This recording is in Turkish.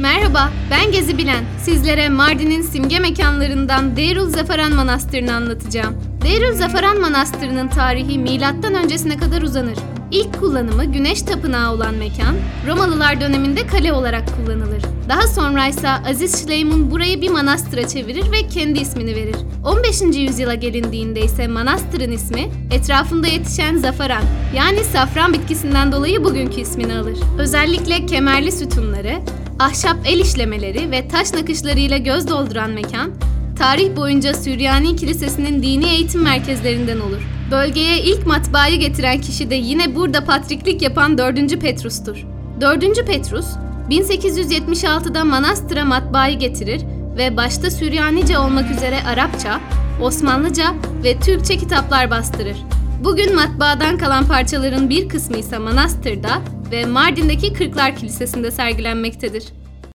Merhaba, ben Gezi Bilen. Sizlere Mardin'in simge mekanlarından Deyrul Zafaran Manastırı'nı anlatacağım. Deyrul Zafaran Manastırı'nın tarihi milattan öncesine kadar uzanır. İlk kullanımı güneş tapınağı olan mekan, Romalılar döneminde kale olarak kullanılır. Daha sonra ise Aziz Süleyman burayı bir manastıra çevirir ve kendi ismini verir. 15. yüzyıla gelindiğinde ise manastırın ismi etrafında yetişen zafaran yani safran bitkisinden dolayı bugünkü ismini alır. Özellikle kemerli sütunları, ahşap el işlemeleri ve taş nakışlarıyla göz dolduran mekan, tarih boyunca Süryani Kilisesi'nin dini eğitim merkezlerinden olur. Bölgeye ilk matbaayı getiren kişi de yine burada patriklik yapan 4. Petrus'tur. 4. Petrus, 1876'da manastıra matbaayı getirir ve başta Süryanice olmak üzere Arapça, Osmanlıca ve Türkçe kitaplar bastırır. Bugün matbaadan kalan parçaların bir kısmı ise manastırda ve Mardin'deki Kırklar Kilisesi'nde sergilenmektedir.